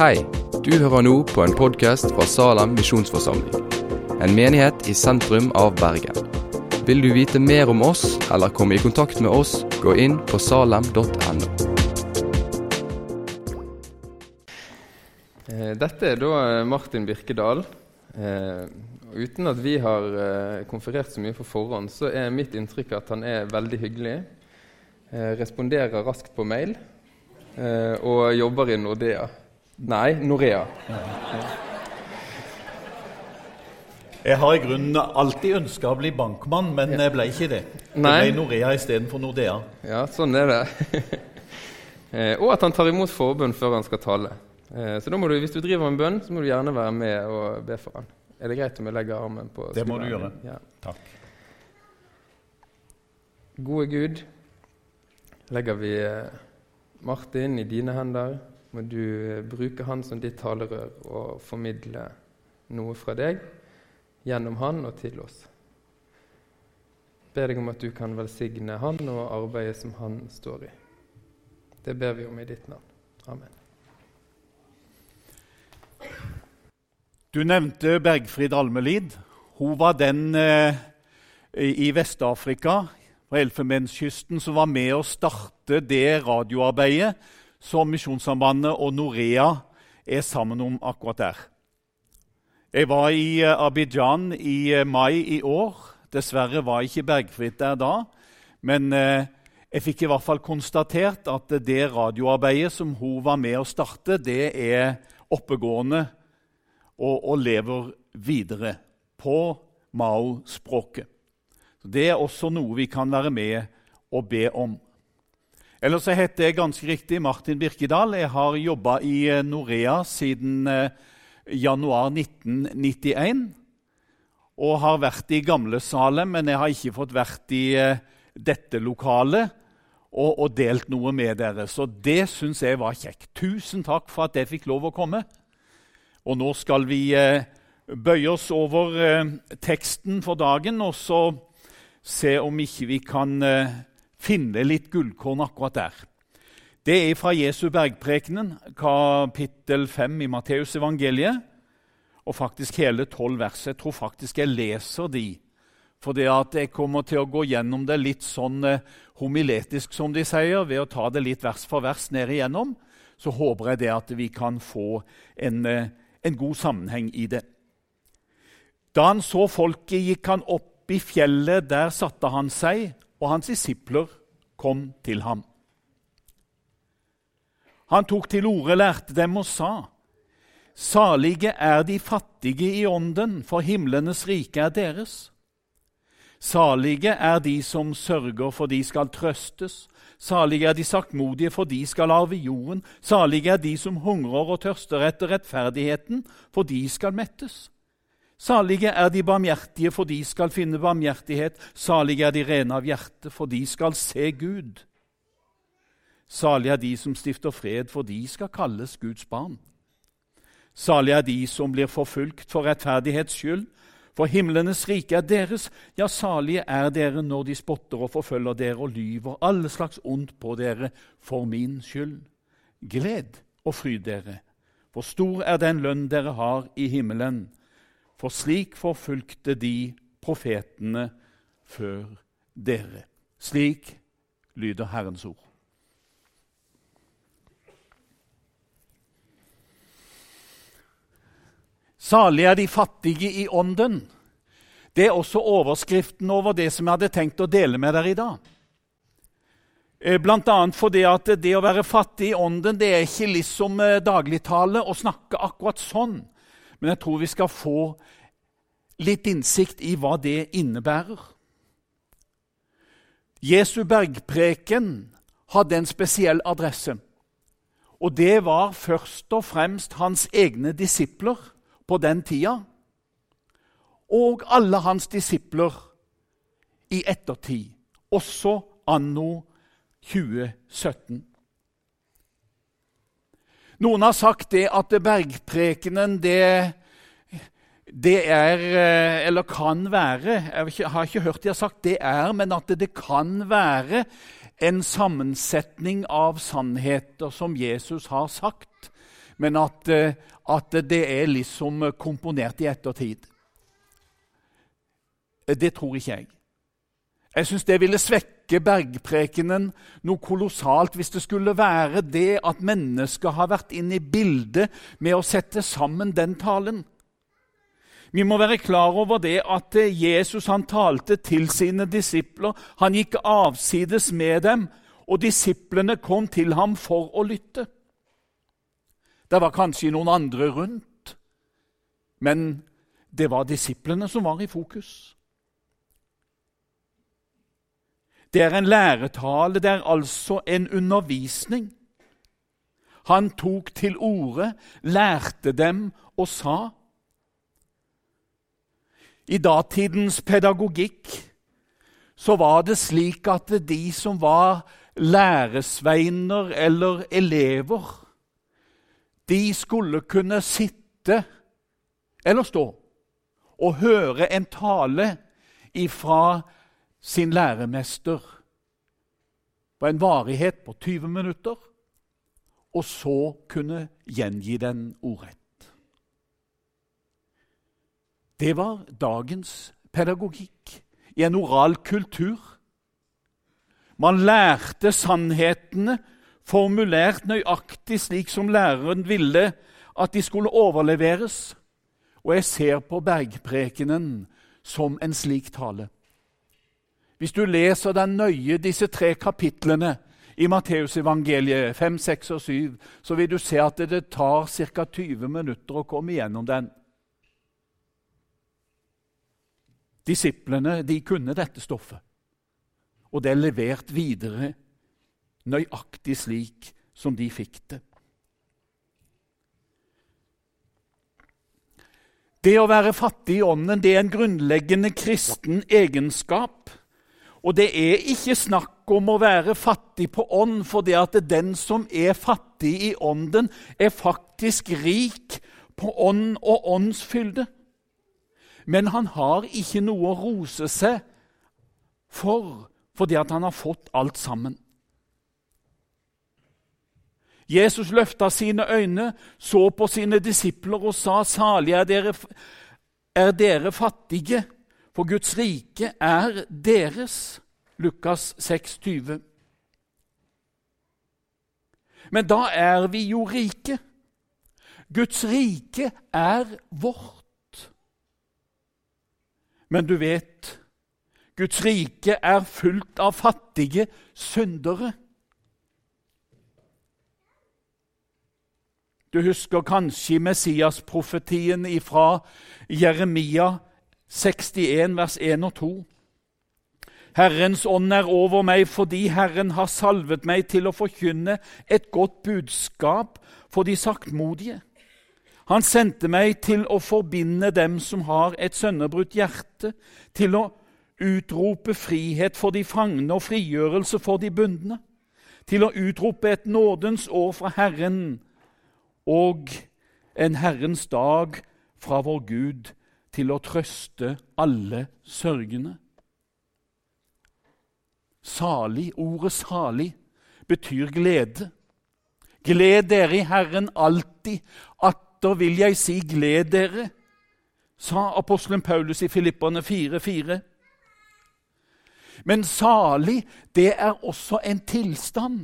Hei, du hører nå på en podkast fra Salem misjonsforsamling. En menighet i sentrum av Bergen. Vil du vite mer om oss eller komme i kontakt med oss, gå inn på salem.no. Eh, Dette er da eh, Martin Birkedal. Eh, uten at vi har konferert så mye på forhånd, så er mitt inntrykk at han er veldig hyggelig. Responderer raskt på mail og jobber i Nordea. Nei, Norea. Jeg har i grunnen alltid ønska å bli bankmann, men jeg ble ikke det. Jeg ble Norea istedenfor Nordea. Ja, sånn er det. Eh, og at han tar imot forbønn før han skal tale. Eh, Så da må du, hvis du driver en bønn, så må du gjerne være med og be for han. Er det greit om jeg legger armen på Det må du gjøre. Ja. Takk. Gode Gud, legger vi eh, Martin i dine hender. Må du eh, bruke han som ditt talerør og formidle noe fra deg gjennom han og til oss. Be deg om at du kan velsigne han og arbeidet som han står i. Det ber vi om i ditt navn. Amen. Du nevnte Bergfrid Almelid. Hun var den eh, i Vest-Afrika, på Elfenbenskysten, som var med å starte det radioarbeidet som Misjonssambandet og Norea er sammen om akkurat der. Jeg var i eh, Abidjan i eh, mai i år. Dessverre var jeg ikke bergfritt der da. Men eh, jeg fikk i hvert fall konstatert at det radioarbeidet som hun var med å starte, det er oppegående og, og lever videre på Mao-språket. Det er også noe vi kan være med og be om. Ellers så heter jeg ganske riktig Martin Birkedal. Jeg har jobba i eh, Norea siden eh, januar 1991. Og har vært i gamle Salem, men jeg har ikke fått vært i eh, dette lokalet og, og delt noe med dere. Så det syns jeg var kjekt. Tusen takk for at jeg fikk lov å komme. Og nå skal vi bøye oss over teksten for dagen og så se om ikke vi kan finne litt gullkorn akkurat der. Det er fra Jesu bergprekenen, kapittel 5 i Matteusevangeliet, og faktisk hele tolv vers. Jeg tror faktisk jeg leser de, for jeg kommer til å gå gjennom det litt sånn eh, homiletisk, som de sier, ved å ta det litt vers for vers ned igjennom. Så håper jeg det at vi kan få en, eh, en god sammenheng i det. Da han så folket, gikk han opp i fjellet. Der satte han seg, og hans disipler kom til ham. Han tok til orde, lærte dem og sa:" Salige er de fattige i ånden, for himlenes rike er deres. Salige er de som sørger, for de skal trøstes. Salige er de saktmodige, for de skal arve jorden. Salige er de som hungrer og tørster etter rettferdigheten, for de skal mettes. Salige er de barmhjertige, for de skal finne barmhjertighet. Salige er de rene av hjerte, for de skal se Gud. Salige er de som stifter fred, for de skal kalles Guds barn. Salige er de som blir forfulgt for rettferdighets skyld, for himlenes rike er deres. Ja, salige er dere når de spotter og forfølger dere og lyver alle slags ondt på dere for min skyld. Gled og fryd dere, for stor er den lønn dere har i himmelen. For slik forfulgte de profetene før dere. Slik lyder Herrens ord. Salig er de fattige i ånden. Det er også overskriften over det som jeg hadde tenkt å dele med dere i dag. Eh, Blant annet fordi at det å være fattig i ånden det er ikke liksom eh, dagligtale å snakke akkurat sånn. Men jeg tror vi skal få litt innsikt i hva det innebærer. Jesu bergpreken hadde en spesiell adresse. Og det var først og fremst hans egne disipler på den tida. Og alle hans disipler i ettertid, også anno 2017. Noen har sagt det at bergprekenen det, det er, eh, eller kan være Jeg har ikke, hørt de har sagt det er, men at det kan være en sammensetning av sannheter som Jesus har sagt, men at, eh, at det er liksom komponert i ettertid. Det tror ikke jeg. Jeg syns det ville svekke bergprekenen noe kolossalt hvis det skulle være det at mennesket har vært inne i bildet med å sette sammen den talen. Vi må være klar over det at Jesus han talte til sine disipler. Han gikk avsides med dem, og disiplene kom til ham for å lytte. Det var kanskje noen andre rundt, men det var disiplene som var i fokus. Det er en læretale, det er altså en undervisning. Han tok til orde, lærte dem og sa I datidens pedagogikk så var det slik at de som var læresveiner eller elever, de skulle kunne sitte eller stå og høre en tale ifra sin læremester på en varighet på 20 minutter, og så kunne gjengi den ordrett. Det var dagens pedagogikk i en oral kultur. Man lærte sannhetene formulert nøyaktig slik som læreren ville at de skulle overleveres. Og jeg ser på bergprekenen som en slik tale. Hvis du leser deg nøye disse tre kapitlene i Matteusevangeliet 5, 6 og 7, så vil du se at det tar ca. 20 minutter å komme igjennom den. Disiplene de kunne dette stoffet, og det er levert videre nøyaktig slik som de fikk det. Det å være fattig i ånden det er en grunnleggende kristen egenskap. Og det er ikke snakk om å være fattig på ånd, for det at den som er fattig i ånden, er faktisk rik på ånd og åndsfylde. Men han har ikke noe å rose seg for fordi at han har fått alt sammen. Jesus løfta sine øyne, så på sine disipler og sa, 'Salige er dere, er dere fattige.' For Guds rike er deres. Lukas 6, 20. Men da er vi jo rike. Guds rike er vårt. Men du vet, Guds rike er fullt av fattige syndere. Du husker kanskje Messias-profetien fra Jeremia 61, vers 1 og 2. Herrens ånd er over meg fordi Herren har salvet meg til å forkynne et godt budskap for de saktmodige. Han sendte meg til å forbinde dem som har et sønderbrutt hjerte, til å utrope frihet for de fangne og frigjørelse for de bundne, til å utrope et nådens år fra Herren og en Herrens dag fra vår Gud til å trøste alle sørgende. Salig, ordet salig, betyr glede. Gled dere i Herren alltid. Atter vil jeg si gled dere, sa apostelen Paulus i Filipperne 4,4. Men salig, det er også en tilstand.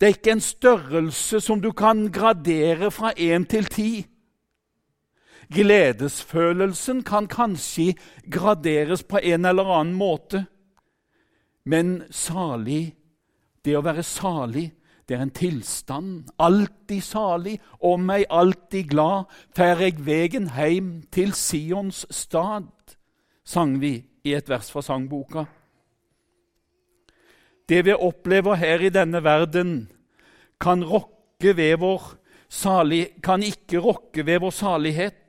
Det er ikke en størrelse som du kan gradere fra én til ti. Gledesfølelsen kan kanskje graderes på en eller annen måte, men salig, det å være salig, det er en tilstand. Alltid salig, om meg alltid glad, fer eg vegen heim til Sions stad, sang vi i et vers fra sangboka. Det vi opplever her i denne verden, kan rokke ved vår salig, kan ikke rokke ved vår salighet.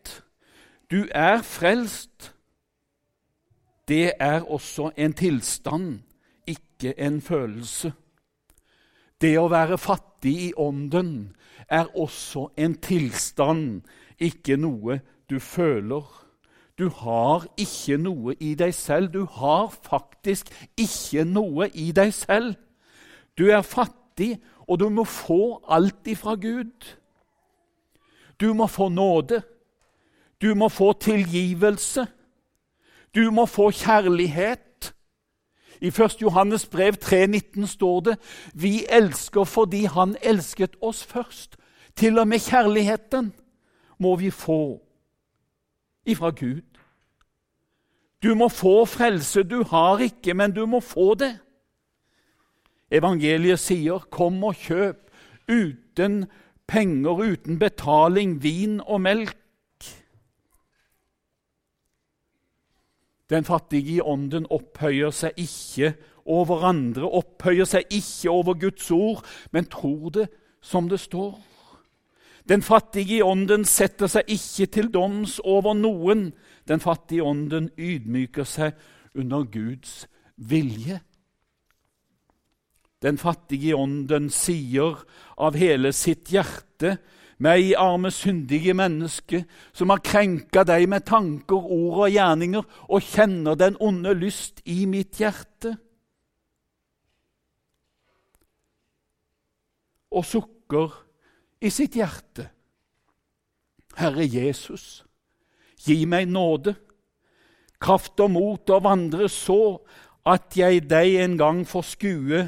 Du er frelst. Det er også en tilstand, ikke en følelse. Det å være fattig i ånden er også en tilstand, ikke noe du føler. Du har ikke noe i deg selv. Du har faktisk ikke noe i deg selv. Du er fattig og du må få alt ifra Gud. Du må få nåde. Du må få tilgivelse. Du må få kjærlighet. I 1. Johannes brev 3,19 står det vi elsker fordi Han elsket oss først. Til og med kjærligheten må vi få ifra Gud. Du må få frelse. Du har ikke, men du må få det. Evangeliet sier, 'Kom og kjøp uten penger, uten betaling, vin og melk'. Den fattige i ånden opphøyer seg ikke over andre, opphøyer seg ikke over Guds ord, men tror det som det står. Den fattige i ånden setter seg ikke til doms over noen. Den fattige ånden ydmyker seg under Guds vilje. Den fattige i ånden sier av hele sitt hjerte meg, arme, syndige menneske, som har krenka deg med tanker, ord og gjerninger, og kjenner den onde lyst i mitt hjerte. Og sukker i sitt hjerte. Herre Jesus, gi meg nåde, kraft og mot å vandre så at jeg deg en gang får skue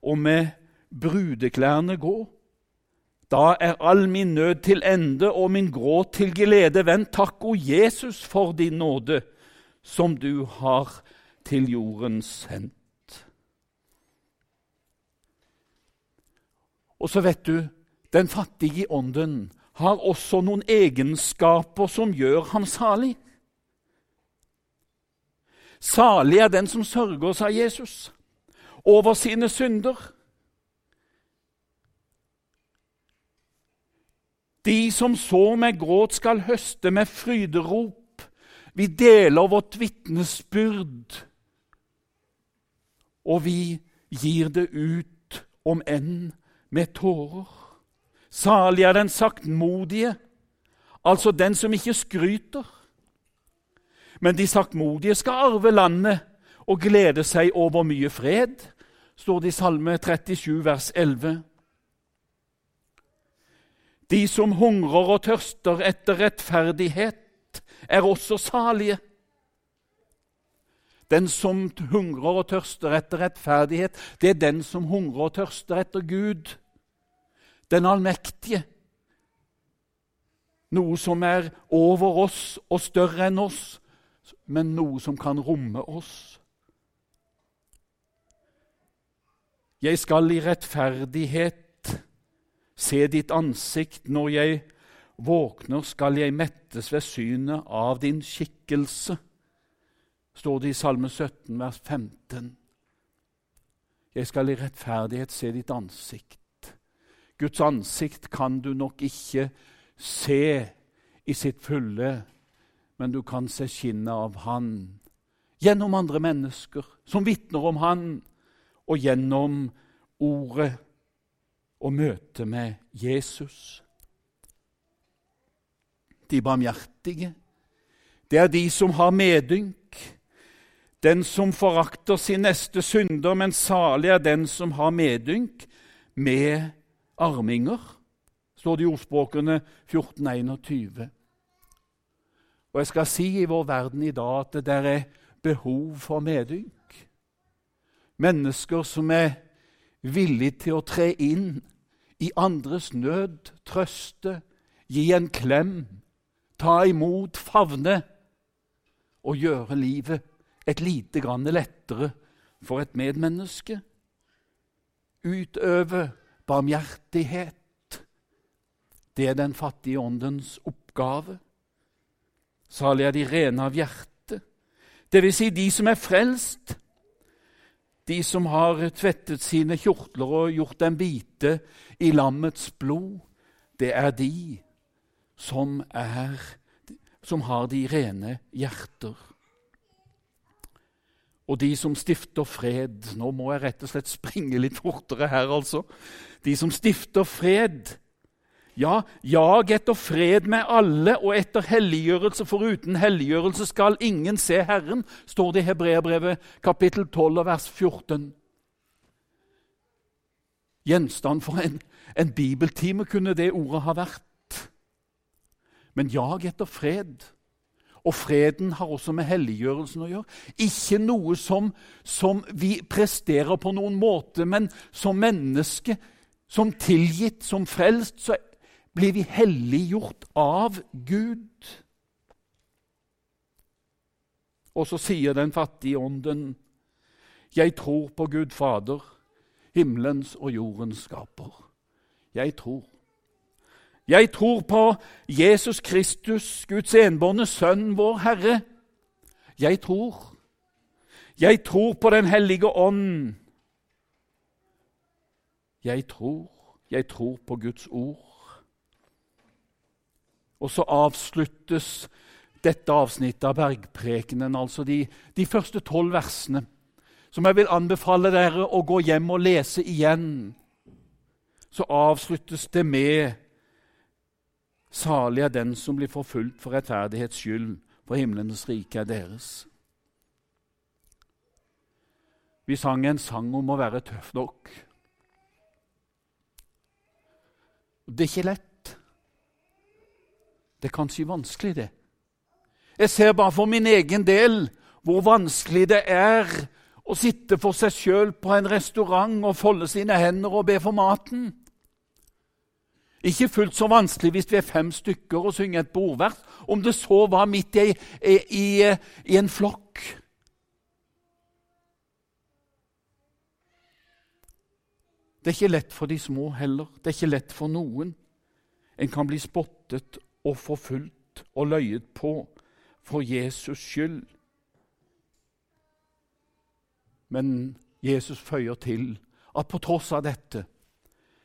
og med brudeklærne gå. Da er all min nød til ende og min gråt til glede venn. Takk, o Jesus, for din nåde, som du har til jorden sendt. Og så vet du, den fattige i ånden har også noen egenskaper som gjør ham salig. Salig er den som sørger, sa Jesus, over sine synder. De som så med gråt, skal høste med fryderop. Vi deler vårt vitnesbyrd, og vi gir det ut, om enn med tårer. Salig er den saktmodige, altså den som ikke skryter. Men de saktmodige skal arve landet og glede seg over mye fred, står det i Salme 37, vers 11. De som hungrer og tørster etter rettferdighet, er også salige. Den som hungrer og tørster etter rettferdighet, det er den som hungrer og tørster etter Gud den allmektige. Noe som er over oss og større enn oss, men noe som kan romme oss. Jeg skal i rettferdighet se ditt ansikt. Når jeg våkner, skal jeg mettes ved synet av din skikkelse, står det i Salme 17, vers 15. Jeg skal i rettferdighet se ditt ansikt. Guds ansikt kan du nok ikke se i sitt fulle, men du kan se skinnet av Han gjennom andre mennesker som vitner om Han, og gjennom ordet og møtet med Jesus. De barmhjertige, det er de som har medynk. Den som forakter sin neste synder, men salig er den som har medynk med arminger, står det i ordspråkene 1421. Og jeg skal si i vår verden i dag at det der er behov for medynk. Mennesker som er villige til å tre inn i andres nød, trøste, gi en klem, ta imot, favne og gjøre livet et lite grann lettere for et medmenneske. Utøve Barmhjertighet, det er den fattige åndens oppgave. Salig er de rene av hjerte, dvs. Si de som er frelst. De som har tvettet sine kjortler og gjort dem hvite i lammets blod. Det er de som, er, som har de rene hjerter og de som stifter fred Nå må jeg rett og slett springe litt fortere her, altså. De som stifter fred. Ja, jag etter fred med alle og etter helliggjørelse, for uten helliggjørelse skal ingen se Herren, står det i Hebreabrevet kapittel 12 vers 14. Gjenstand for en, en bibeltime kunne det ordet ha vært. Men jag etter fred. Og freden har også med helliggjørelsen å gjøre. Ikke noe som, som vi presterer på noen måte, men som menneske, som tilgitt, som frelst, så blir vi helliggjort av Gud. Og så sier den fattige ånden, 'Jeg tror på Gud Fader, himmelens og jordens skaper.' Jeg tror. Jeg tror på Jesus Kristus, Guds enbårne Sønn, vår Herre. Jeg tror. Jeg tror på Den hellige ånd. Jeg tror. Jeg tror på Guds ord. Og så avsluttes dette avsnittet av bergprekenen, altså de, de første tolv versene, som jeg vil anbefale dere å gå hjem og lese igjen. Så avsluttes det med Salig er den som blir forfulgt for rettferdighets skyld, for himlenes rike er deres. Vi sang en sang om å være tøff nok. Det er ikke lett. Det er kanskje vanskelig, det. Jeg ser bare for min egen del hvor vanskelig det er å sitte for seg sjøl på en restaurant og folde sine hender og be for maten. Ikke fullt så vanskelig hvis vi er fem stykker og synger et bordvers, om det så var midt i, i, i, en flokk. Det er ikke lett for de små heller. Det er ikke lett for noen. En kan bli spottet og forfulgt og løyet på for Jesus skyld. Men Jesus føyer til at på tross av dette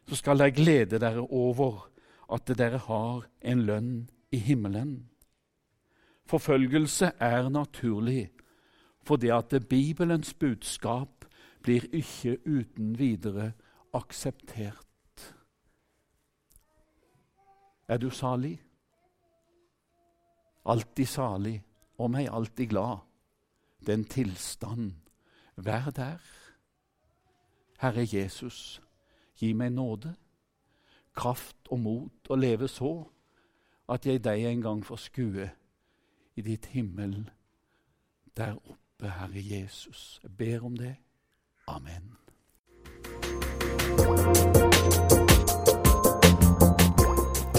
så skal dere glede dere over at dere har en lønn i himmelen. Forfølgelse er naturlig, fordi at Bibelens budskap blir ikke uten videre akseptert. Er du salig? Alltid salig, og meg alltid glad. Den tilstand. Vær der. Herre Jesus, Gi meg nåde, kraft og mot å leve så at jeg deg en gang får skue i ditt himmel der oppe, Herre Jesus. Jeg ber om det. Amen.